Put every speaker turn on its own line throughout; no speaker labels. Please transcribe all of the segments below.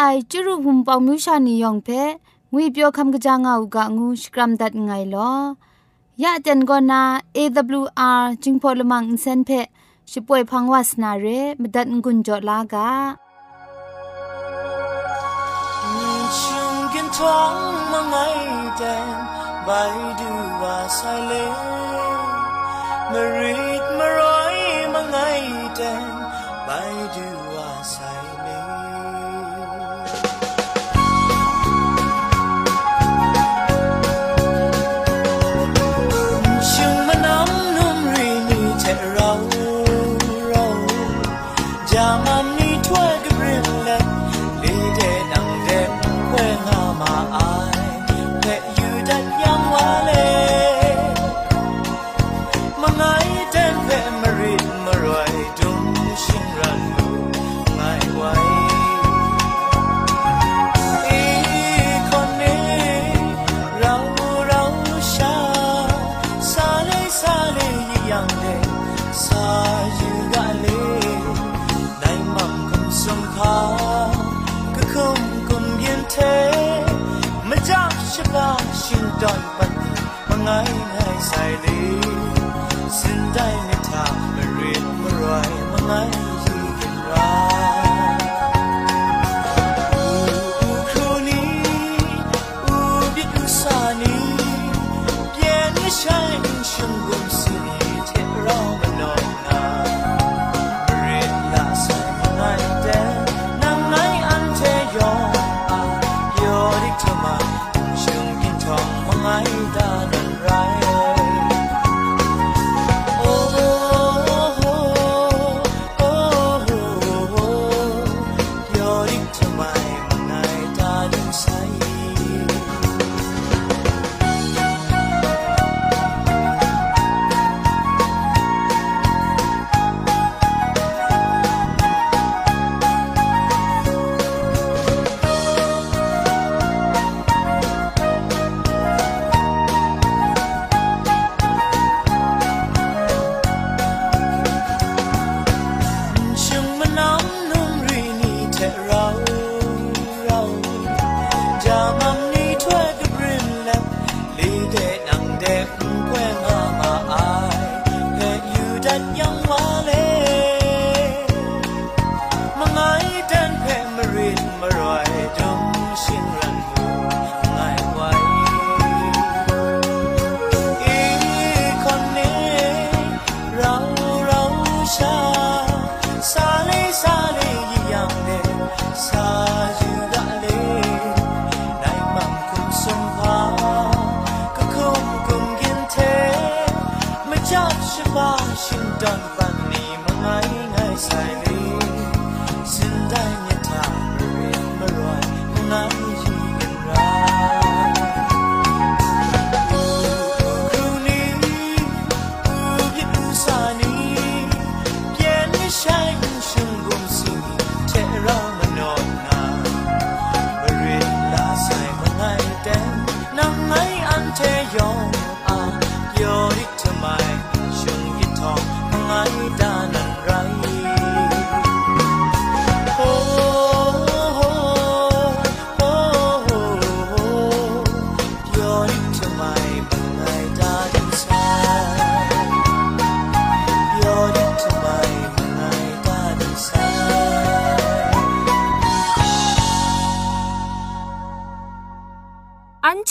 ไอจุรุภุมปองมิวชานียองเพงุยเปียวคำกะจางเอา
กะงูสกรัมดัดไงลอ
ยะเจนกอนา AWR จิงพอลมังอินเซนเพช่วยพังวาสนาเรมดัดงุนจอลากะมีชิงกินท้องมังไงแดนไปดูว่าสายเลมารีดมาร้อยมังไงแดนไปดู Mangai sai li Sin dai ni ta Rin marai mangai
เช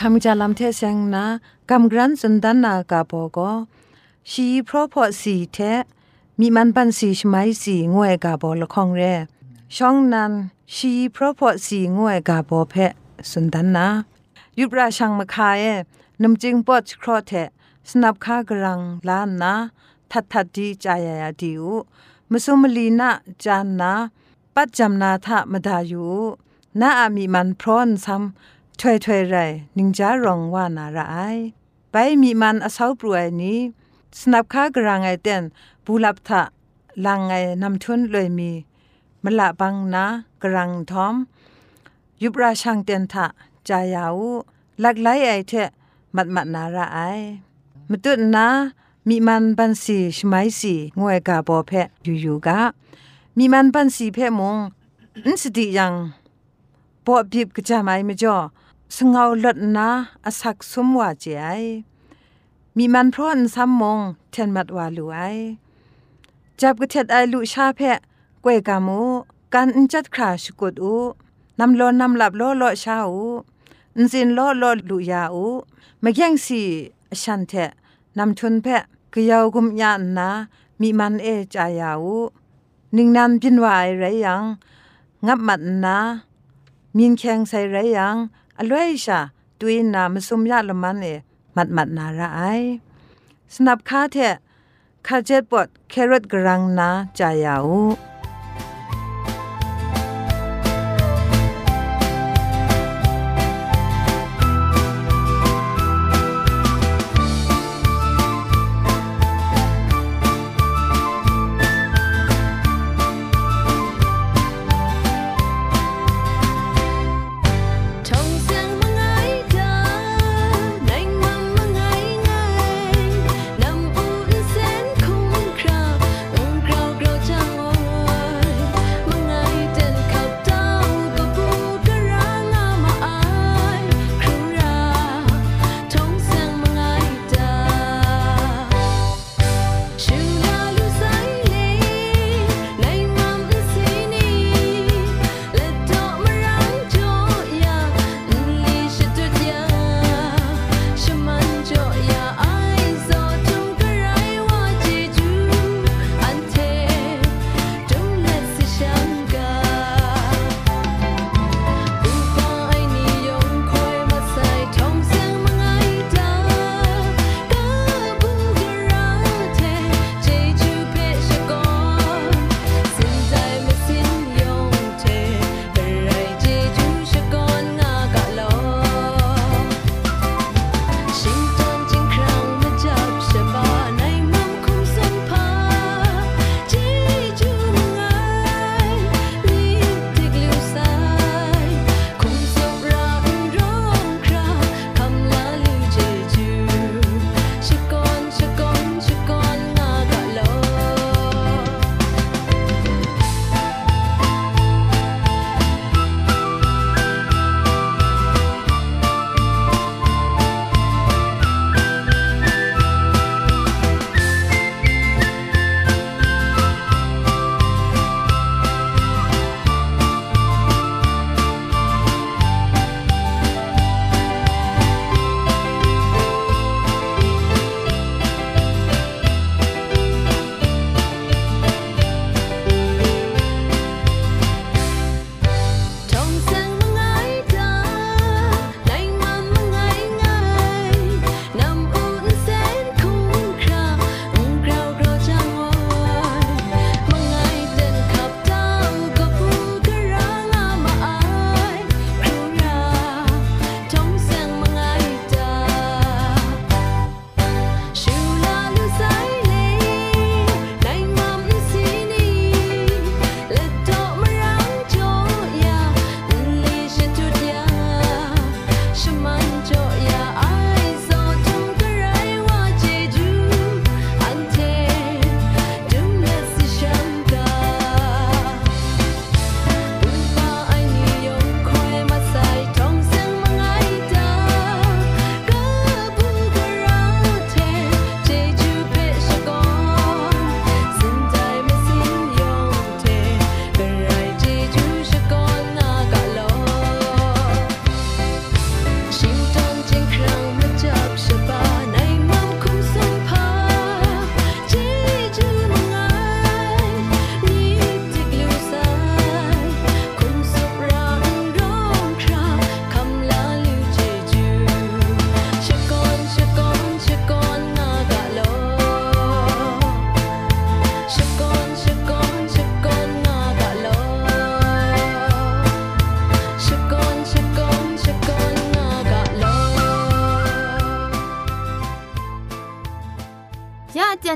คำจาลำเทเซงนะกำกรันสันดันากาโปก็ชีพราะพอสีเทมีมันปันสีชไมสีงวยกาโปละคองเรช่องนั้นชีพราะพอสีงวยกาโปเพสันดันนายุบราชังมาคายนำจึงปอดครอเทสนับคากรังล้านนะทัดทัดดีใจายาดิวมสุมลีนะจานนะปัจจำนาทะมดาอยู่นาอามีมันพร้อนซ้ำ ถวยถวยไรนิงจารองว่านาระไอไปมีมันอสาวปรวยนี้สนับค้ากรางไอเต้นบูลับทะลังไงนำทุนเลยมีมละบังนะกรังทอม ยุบราชังเตียนทะจายาวลักไลไอเทมัดมัดนาระไอมตุนนะมีมันบันสีชไมสีงวยกาบอเพอยู่อยู่กะมีมันบันสีเพมงอินสติยังปอบิบกะจามายมจ่อ สงเอาลดนะอสักสมว่าเจไอมีมันพร้อนซ้ำมงเทนมัดวาลูไอจับกระเทดไอลุชาเพะกวยกามูกันอินจัดคราชกุดอูนำโลนำหลับโลโลชาอูอินสินโลโลลุยาอูมาแย่งสีชันเทนำทุนเพะกยาวกุมยานนะ มีมันเอจายาอูนิ่งนันพินวายไรยัง งับมัดนะมีนแข็งใส่ไรยัง อลวยชาตุยนามสุมยาละมันเอมัดมัดนาระไอสนับคาเทคาเจ็ดปอดแครอทกรังนาจายาว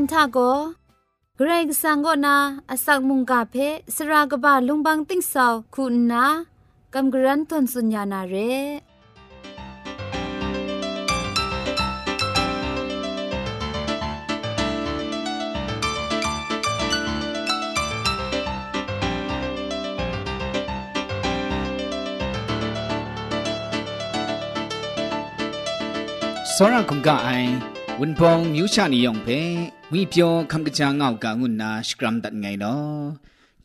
นทาโกเกรกสังก็นาอสักมุงกาเพสรากบะลุงบังติ้งสาวคุณนากำกรันทนสุญญานาเร
စောရခုံကအိုင် ဝန်ပောင်မြူးချနီယောင်ဖဲဝီပြောခမ်ကချာငောက်ကငုနာစကရမ်ဒတ်ငိုင်နော်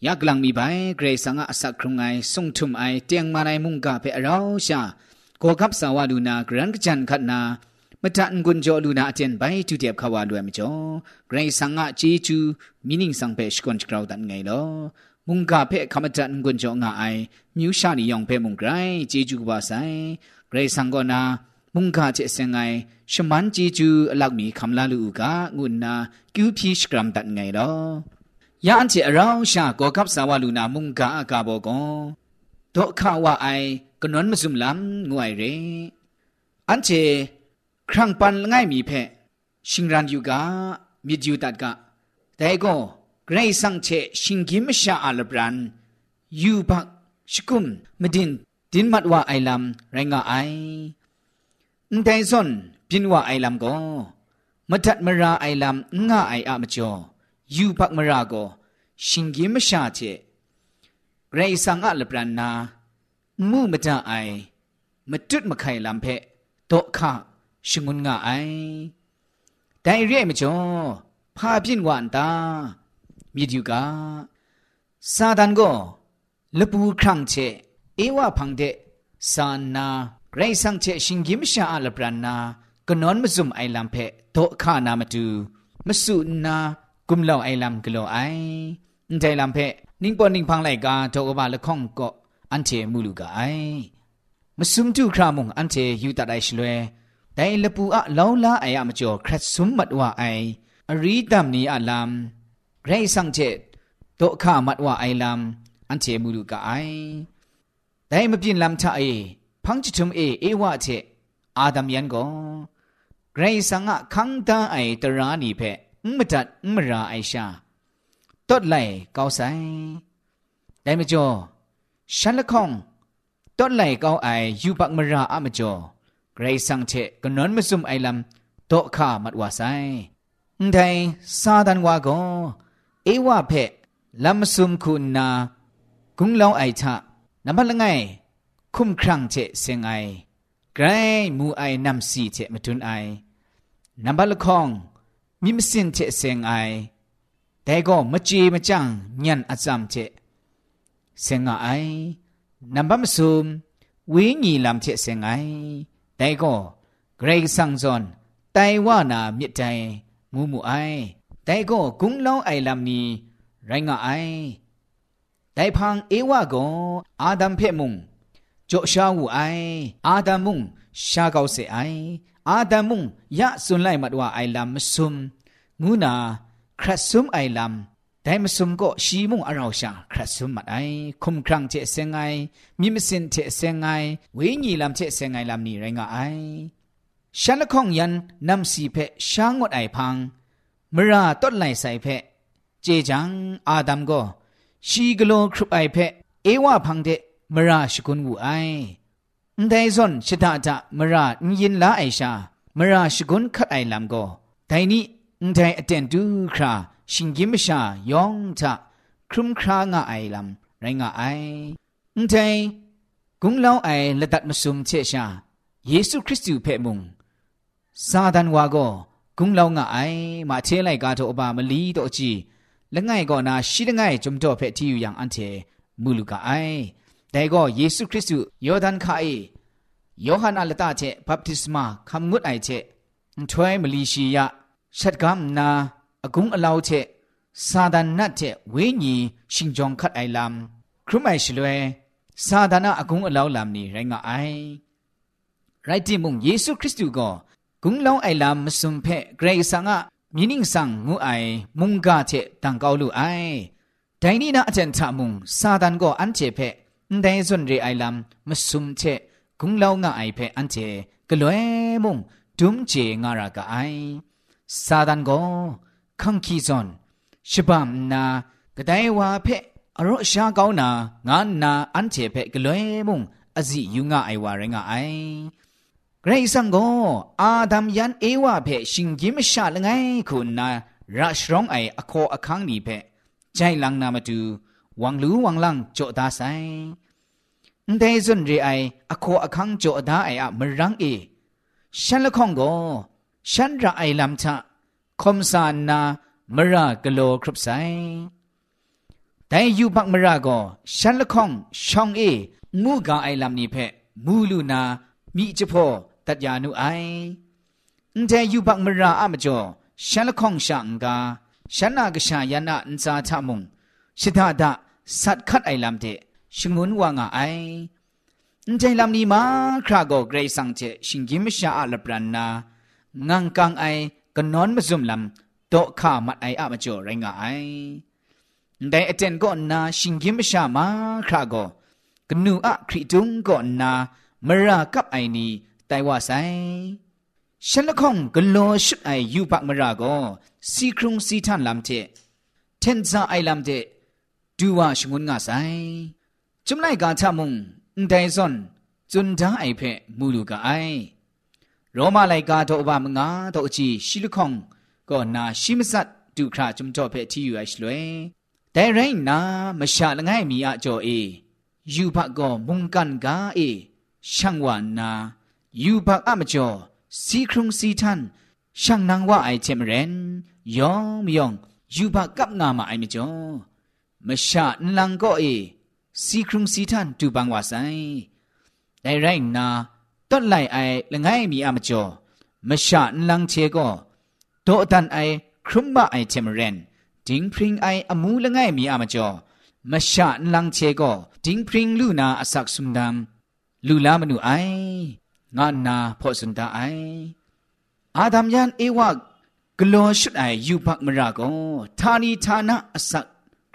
ယက်လန်မီပိုင်ဂရေဆာငါအစခရုံငိုင်ဆုံထုံအိုင်တຽງမာနိုင်မုန်ကဖဲအရောရှာကိုကပ်ဆာဝလူနာဂရန်ကချန်ခတ်နာမတန်ကွန်ဂျောလူနာအတန်ဘိုင်တူတဲ့ခဝါလွယ်မကျော်ဂရေဆာငါချီချူမီနင်းဆောင်ဖဲရှကွန်ချ်ကရောဒတ်ငိုင်လောมุงกาเพคำจันกุญจงาไอมิวชานียองเพมุงไกรเจจูบาไซไกรสังกนา มุงกาเจเซงไงชมันจีจูอลักมีคำลาลูกางุนนากิวพีสกรัมตัดไงลอยาอันเจเราชาโกกับสาวลูนามุงกาอากาโบกงดอกข้าวไอกนนมซุมลำงวยเรอันเจครั้งปันง่ายมีเพชิงรันอยู่กามีจูตัดกะแต่ก็ไกรสังเชชิงกิมชาอัลบรันยูบักชกุมมดินดินมัดว่าไอลำไรงาไอ န်တိုင်စွန်ပြင်းဝအိုင်လမ်ကိုမတတ်မရာအိုင်လမ်ငါအိုင်အမကျော်ယူပတ်မရာကိုရှင်ကြီးမရှာချေရေဆန်ငါလပရနာမှုမတအိုင်မတွတ်မခိုင်လမ်ဖဲတော့ခရှင်ငွန်ငါအိုင်တိုင်ရဲမကျော်ဖာပြင်းဝန်တာမြည်ယူကစာဒန်ကိုလပူခန့်ချေဧဝဖန်တဲ့စာနာ ไรสังเชชิงกิมชาอัลปรานากนอนมซุมไอลัมเพโตขานามาตูมสุนากุมลาวไอลัมกโลไอใจลัมเพนิงปอนิงพังไลกาโตกบาละข้องก็อันเทมูลูกาไอมซุมตูครามุงอันเทยูตัดไอชลเวแต่ลปูอะลาวลาไออะมจ่อครัดซุมมัดว่าไออรีดัมนีอะลัมไรสังเชโตขามัดว่าไอลัมอันเทมูลูกาไอแต่มปินลัมทะเอ พังจิตุมเอเอวะเจอาดัมยันก็ไกรสังะคังตาไอตรานีเพมตัดมราไอชาตดไลก้าวไซแต่มจ่อฉันละคงตดไลก้าไอยูปักมราอะมจ่อไกรสังเชกนนมซุมไอลำโตข้ามัดว่าไซไทยซาดันวาก็เอวะเพลำซุมคุณนา กุงเลองไอทะนำพันละไง คุ้มครั่งเจเซงไอไกรมูไอนำสีเจมาทุนไอนำบัลคองมิมสินเจเซงไอแต่ก็มจีมจังยันอาจามเจเซงไอนำบัมซุมวิญีลำเจเซงไอแต่ก็เกรกสังซอนไตว่านามิใจงูมูไอแต่ก็กุ้งเล่าไอลำนี้ไรงไอแต่พังเอวะก็อาดัมเพมุง จ่อชาวูไออาดามุงชาเกาเสไออาดามุงยะสุนไลมัดว่าไอลำมซุมงูนาครัซุมไอลำแต่มซุมก็ชีมุงอราวชาครัซุมมัดไอคุมครังเจเซงไงมิมสินเจเซงไงเวญีลำเจเซงไงลำนี้ไรงไอฉันละข้องยันนำสีเพช้างงดไอพังมราต้นไหลใส่เพเจจังอาดัมก็ชีกโลครุบไอเพเอวาพังเด มราชกุนวูไอแต่ส่วนชิตาจะมรายินลาไอชามราชกุนคัดไอลำก็แต่นี้แต่อเตนดูคราชิงกิมชายองจะครุมครางาไอลำไรงาไอแต่กุงเล่าไอละดัดมาสุมเชชาเยซูคริสต์อยู่เพ่มุงซาดันวาก็กุงเล่างาไอมาเทไลกาโตอบามลีโตจีละไงก็นาชิละไงจุมโตเพ่ที่อยู่อย่างอันเทมูลูกาไอ แต่ก็เยซูคริสต์ยอดันคาเอยอหันอัลตาเจบัพติศมาคำงุดไอเจถวยมลีชียะชัดกำนาอกุงอลาวเจซาดานนัดเจเวญีชิงจองคัดไอลำครุมไอชลเวซาดานาอกุงอลาวลำนี้ไรงาไอไรที่มุงเยซูคริสต์ก็กุงลาวไอลำมสุมเพเกรซังะมินิงสังงูไอมุงกาเจตังกาวลูไอแต่นี่นะอาจารย์ทามุงซาดานก็อันเจเพ แต่ส่วนเรไอลำมาสุมเชกุงเล่างาไอเพอันเจกลวยมุงดุมเจงารากาไอซาดันโกคังคีซอนฉบัมนากระไดว่าเพอรชาเกานางานนาอันเจเพกลวยมุงอจิยุงะไอวาเรงะไอเกรซังโกอาดัมยันเอวาเพชิงกิมชาลงไงคุณนาราชรองไออโคอคังนีเพใจลังนามาดู วังลูวังลังโจดาไซแต่ส่วนเรไออโคอคังโจดาไออะมรังเอฉันละคงโกฉันระไอลำชะคมสานนามรากโลครบไซแต่อยู่บักมราก็ฉันละคงช่องเอมูกาไอลำนี้เพมูลูนามีเฉพาะตัดยานุไอแต่อยู่บักมราอะมจ่อฉันละคงช่างกาฉันนากษายานะอินซาทามุงชิดาดา สัตคัดไอลำเทชงมุนว่างไอใจลำนี้มาคราโกเกรสังเทชิงกิมชาอัลปรันนางังกังไอกันอนมาซุมลำโตข้ามัดไออามาจ่อรงไอแต่อเจนรย์ก็นาชิงกิมชามาคราโกกนูอะคริตุงก็นามรากับไอนี้ไตว่าไซฉันละคงกนโลชุดไอยูปักมราโกสีครุงสีท่านลำเทเทนซาไอลำเท ดูว่าชงุนงาไซจุมไลกาทามุงอุนไดซอนจุนดาไอเพมูลูกาไอโรมาไลกาโตอบามงาโตอจีชิลุคองก็นาชิมสัตดูคราจุมโตเพที่อยู่ไอชลวยแต่ไรนะมชาละง่ายมีอะจอเอยูพักก็มุงกันกาเอช่างวานายูพักอะมจอสีครุงสีทันช่างนางว่าไอเจมเรนยองมยองยูพักกับงามาไอมจอ มชะนลังก็เอสีครุงสีทันตูบังวาไซแต่ไรนาต้นไลไอละไงมีอามจอมชะนลังเชก็โตตันไอครุมบะไอเจมเรนดิงพริงไออมูละไงมีอามจอมชะนลังเชก็ดิงพริงลูนาอสักสุมดำลูลามนูไองานนาพอสุนดาไออาดัมยันเอวากลัวชุดไอยูพักมรากอทานีทานะอสัก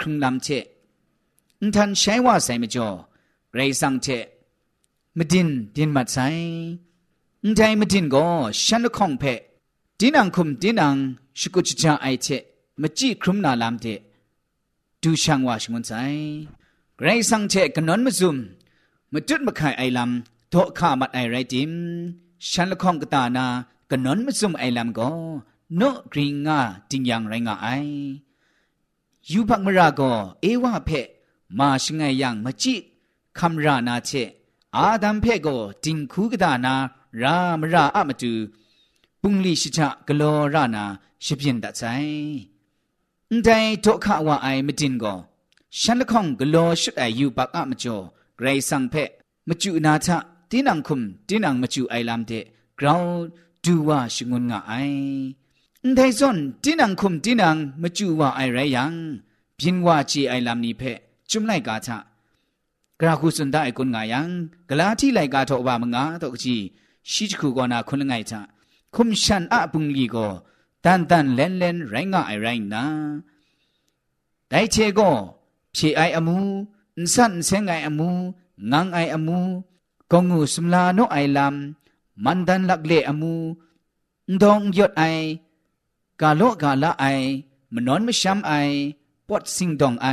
ครึ่งลำเชนทันใช้ว่าใส่ไม่จอไรสังเชมดินดินมัดใส่นใจมดินก็ฉันละคงเพดินังคุมดินังสกุจจาไอเชมจีครุมนาลามเทดูช่างว่าชงวนใจไรสังเชกันนนมาซุมมาจุดมาขายไอลำโตข้ามัดไอไรจิมฉันละคงกตานากันนนมาซุมไอลำก็โนกริงงาจิงยังไรงาไอ ยูพักมราโกเอวะเพมาชงไงยังมจิคำรานาเชอาดัมเพโกจิงคูกดานารามราอะมตุปุงลีชิชะกโลรานาชิพินดัดไซแต่โตขะวะไอมดินโกฉันละคงกโลชุดไอยูปักอะมจอไกรสังเพมจุนาทะตินังคุมตินังมจุไอลามเตกราวดูว่าชงุนงาไอ แต่ส่วนที่นังคุมที่นังมาจูว่าไอไรยังพินว่าจีไอลำนี้เพจุมไลกาทะกราคุสุนได้กุนงายังกลาที่ไลกาทอบามงาตกจีชิจคูกอนาคุณไงทะคุมชันอะปุงลีโกตันตันเลนเลนไรงาไอไรนะได้เชโกพีไออมูนสันเซงไออมูงังไออมูกงูสมลาโนไอลำมันดันลักเลอมูดองยดไอ กาโลกาละไอมนอนมชัมไอปอดสิงดองไอ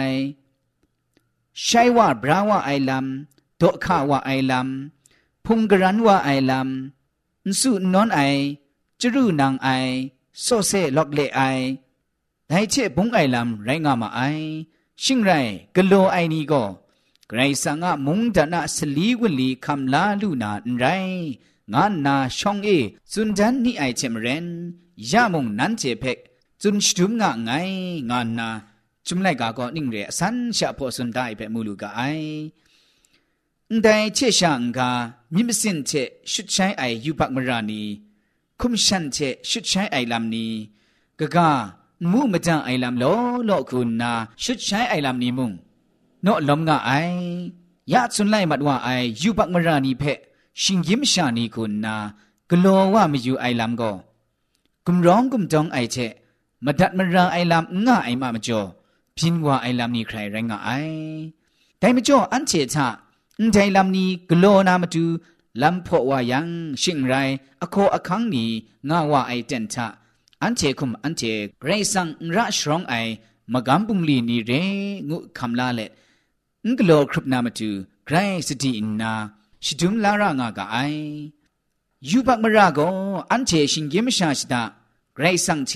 ใช้ว่าบราวาไอลำโตข้าว่าไอลำพุงกรันว่าไอลำสุนอนไอจรูนางไอโซเซล็อกเลไอได้เชบุงไอลำไรงามาไอ ชิงไรกโลไอนี้ก็ไกรสังะมุงดานะสลีวลีคำลาลูนาไร งานนาช่องเอสุนดันนี่ไอเชมเรน ยามงนันเจเพกจุนชุมงะไงงานนาจุมไลกาก็นิ่งเรสันชะพอสุนได้เปมูลูกาไอแต่เชช่างกามิมสินเชชุดใช้ไอยูปักมรานีคุมชันเชชุดใช้ไอลำนี้กะกามูมจังไอลำโลโลคุณนาชุดใช้ไอลำนี้มุงโนลมงะไอยะสุนไลมัดว่าไอยูปักมรานีเพชิงยิมชานีคุณนากลัวว่าไม่อยู่ไอลำก็ กุมร้องกุมจองไอเชมาดัดมาราไอลำง่าไอมามาจ่อพินว่าไอลำนี้ใครแรงง่าไอแต่มาจ่ออันเชชะอันใจลำนี้กลัวนามาดูลำพอว่ายังชิงไรอโคอคังนี้ง่าว่าไอเจนชะอันเจคุมอันเจเรซังระชรองไอมากำปุงลีนี่เรงุคำลาเล็ดงกโลครุปนามาตูไกรสติอินนาชิดุมลารางากาไอยูบักมราโกอันเจชิงเกมชาชิตา ไรสังเช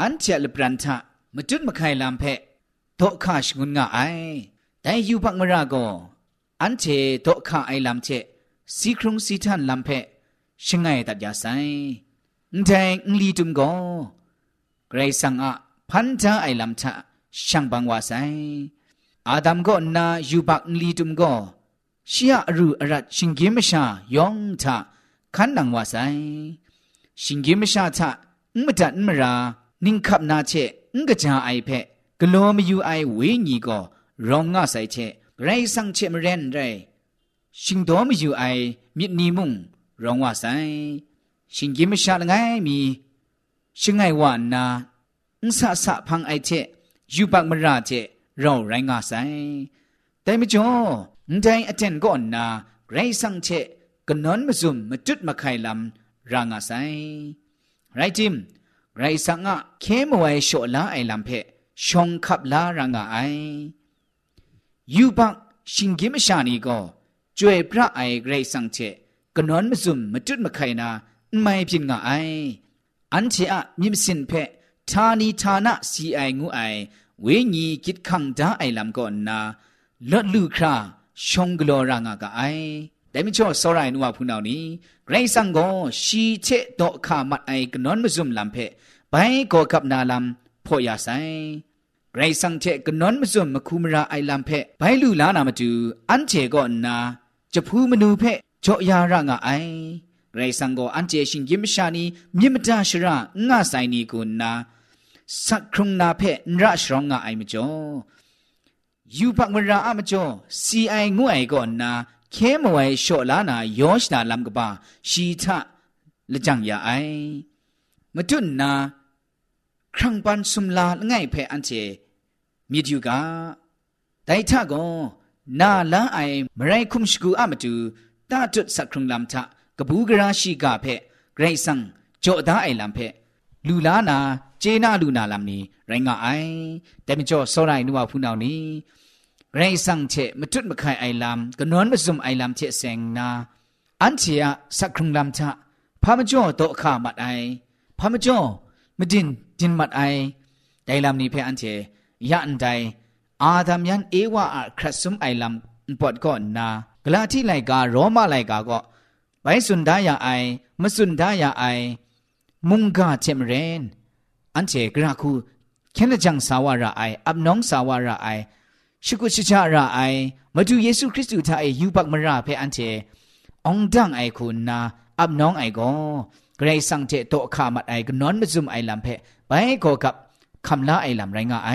อันเจลปรันทะมจุดมะไคลามเพะโตคาชงุนงาไอแต่อยูบักมราโกอันเจโตคาไอลามเชสีครุงสีทันลามเพะชิงไงตัดยาไซแต่งลีตุมโกไกรสังอะพันธะไอลามทะช่างบังวาไซอาดัมก็นาอยูบักลีตุมโกชียรูอรัดชิงเกมชายองทะขันนังวาไซชิงเกมชาทะ มดันมรา นิ่งขับนาเชงกะจาไอเพกลัวไม่อยู่ไอเวญีก็รองง่าไซเชไรสังเชมเรนไรชิงดอมยูไอมิดนีมุงรองว่าไซชิงเกมชาละไงมีชิงไงวานนาอุสะสะพังไอเชอยูบักมราเชเราไรงาไซแต่ไม่จ่อแต่อเทนก่อนนาไรสังเชกนอนมาซุมมาจุดมาไข่ลำรางาไซ ไรจิมไรสังอะเคมไว้โชลาไอลำเพชงขับลารางไอยูบักชิงกิมชานีก็จวยพระไอไรสังเชกนอนมซุมมาจุดมาไขนาไม่พินงไออันเชอะมิมสินเพทานีทานะสีไองูไอเวญีกิดขังดาไอลำก่อนนาลดลูคราชงกลอรางากาไอแต่ไม่ชอบสรายนัวพูนเอานี้ ไรสังโกชีเชดอกขามัดไอกนอนมซุมลำเพไปก็กับนาลำพ่อยาไซไรสังเชกนอนมซุมมคุมราไอลำเพไปลูลานามาจูอันเจก็นาจะพูมนูเพจ่อยารางาไอไรสังโกอันเจชิงยิมชานีมิมตาชรางาไซนีกุนนาสักครุงนาเพนระชรองงาไอมจ่อยูปักมราอามจ่อซีไองวยก่อนนา ခဲမဝဲလျှော့လာနာယောရှနာလမ်ကပါရှီထလကြံရအိုင်မတွနာခရံပန်ဆုမလာငိုင်ဖဲအန်ချေမြေတူကဒိုင်ထကွန်နာလန်းအိုင်မရိုင်ခုမရှကူအမတူတာတွတ်စခရုံလမ်ထကဘူးကရာရှိကဖဲဂရိတ်ဆန်ကြော့သားအိုင်လမ်ဖဲလူလာနာကျေနာလူနာလမ်နီရိုင်းငါအိုင်တဲမကျော်စောရိုင်နူဝဖူနောင်နီ ไรนัวพูนเอานี้ไรสังเชมจุดมะไข่ไอลำก็นอนมาซุมไอลำเชเซงนาอันเชียสักครุงลำชะพามจ่อโตข้ามัดไอพามจ่อมดินดินมัดไอไดลำนี้เพออันเชยันไดอาดามยันเอวาอะครัสซุมไอลำปอดก่อนนากลาที่ไลกาโรมาไลกาก็ไปสุนดายาไอมาสุนดายาไอ มุงกาเจมเรน อันเจกราคูแค่นจังสาวาระไออับน้องสาวาระไอ ชิกุชิจาระไอมาดูเยซูคริสต์ท่าไอยูบักมราเพอันเจองดังไอคุณนาอับน้องไอโกเกรซังเจโตขามัดไอก็นอนมาซุมไอลำเพไปโกกับคำลาไอลำไรงาไอ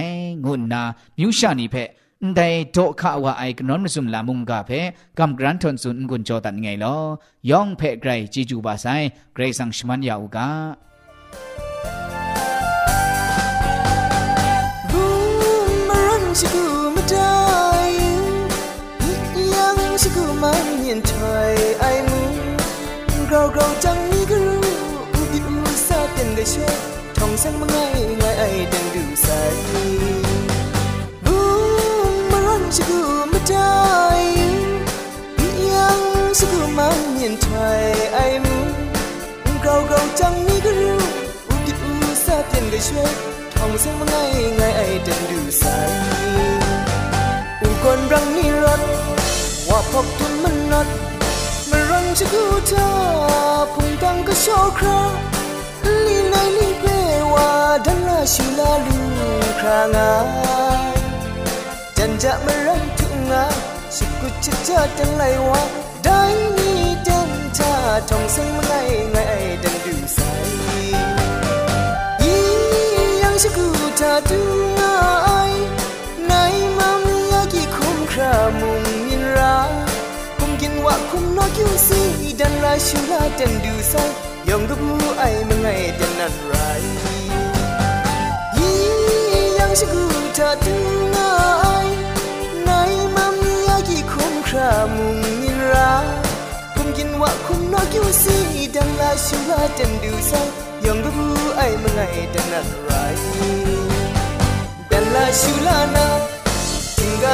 งุนนามิวชานีเพแต่โตขาวาไอก็นอนมาซุมลามุงกาเพกำกรันทนสุนกุนโจตันไงลอยองเพไกรจีจูบาไซเกรซังชมันยาวกา
yang shiku man yin chai ai mu grau grau chang ni gru u di u sa ten ga sho thong sang ma ngai ngai ai den du sai bu maran shiku madai yang shiku man yin chai ai mu grau grau chang ni gru u di u sa ten ga sho องเสียงมังไงไงไอเดินดูใสอุ่นก่อนรังนี่รถว่าพบทุนมันนัดมันรังจะกูเธอพุงตังก็โชคราลีไลลีเปว่าดันลา ชิลาลูครางาจันจะมารังทุงงาชิกุจะเจอดังไลว่าได้นี่เดินท่าทองเสียงมังไงไงดินดูใส ta tu ai nay la shu la den du sai yong du ai ma ngai den nan rai yi yang shi gu ta tu ai nay mam ya ki kum kra mung min ra kum kin wa kum no kyu si dan la shu la den du sai ยองกูไอมึงไงดันนันไรดันลาชูลานาจิงกา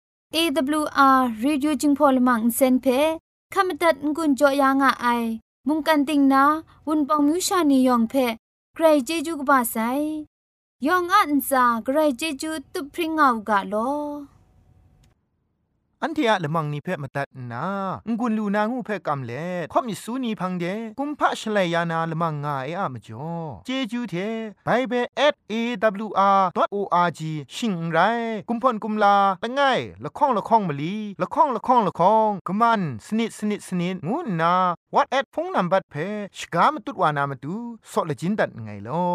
ดึงบาดุมไรเปียวกระไรเจจูคำลาลือทงเซมึงไงไงเดินดูได้นี่เดินทากระไรเจจูสกอนเดินดูใส
ใครชมันเจจูเทพริงไอ AWR Reducing Polymer Insen phe ขมตัดงุนจอยางอ้ายมุงกันติงนาวุนป อันเจจูตุพริ้งเอากาโล
อันเทียละมังนิเพ่มาตัดนางุนลูนางูเพ่กำเล่ข่อมิสูนีพังเดกุมพะชเลยานาละมังงาเออะมจ่อเจจูเทไปเบส @awr.org ชิงไรกุมพ่นกุมลาละไงละข้องละข้องมะลีละข้องละข้องละข้องกะมันสนิดสนิดสนิดงูนา what at พงนัมบัดเพชกามตุดวานามตุซอเลจินดัดไงลอ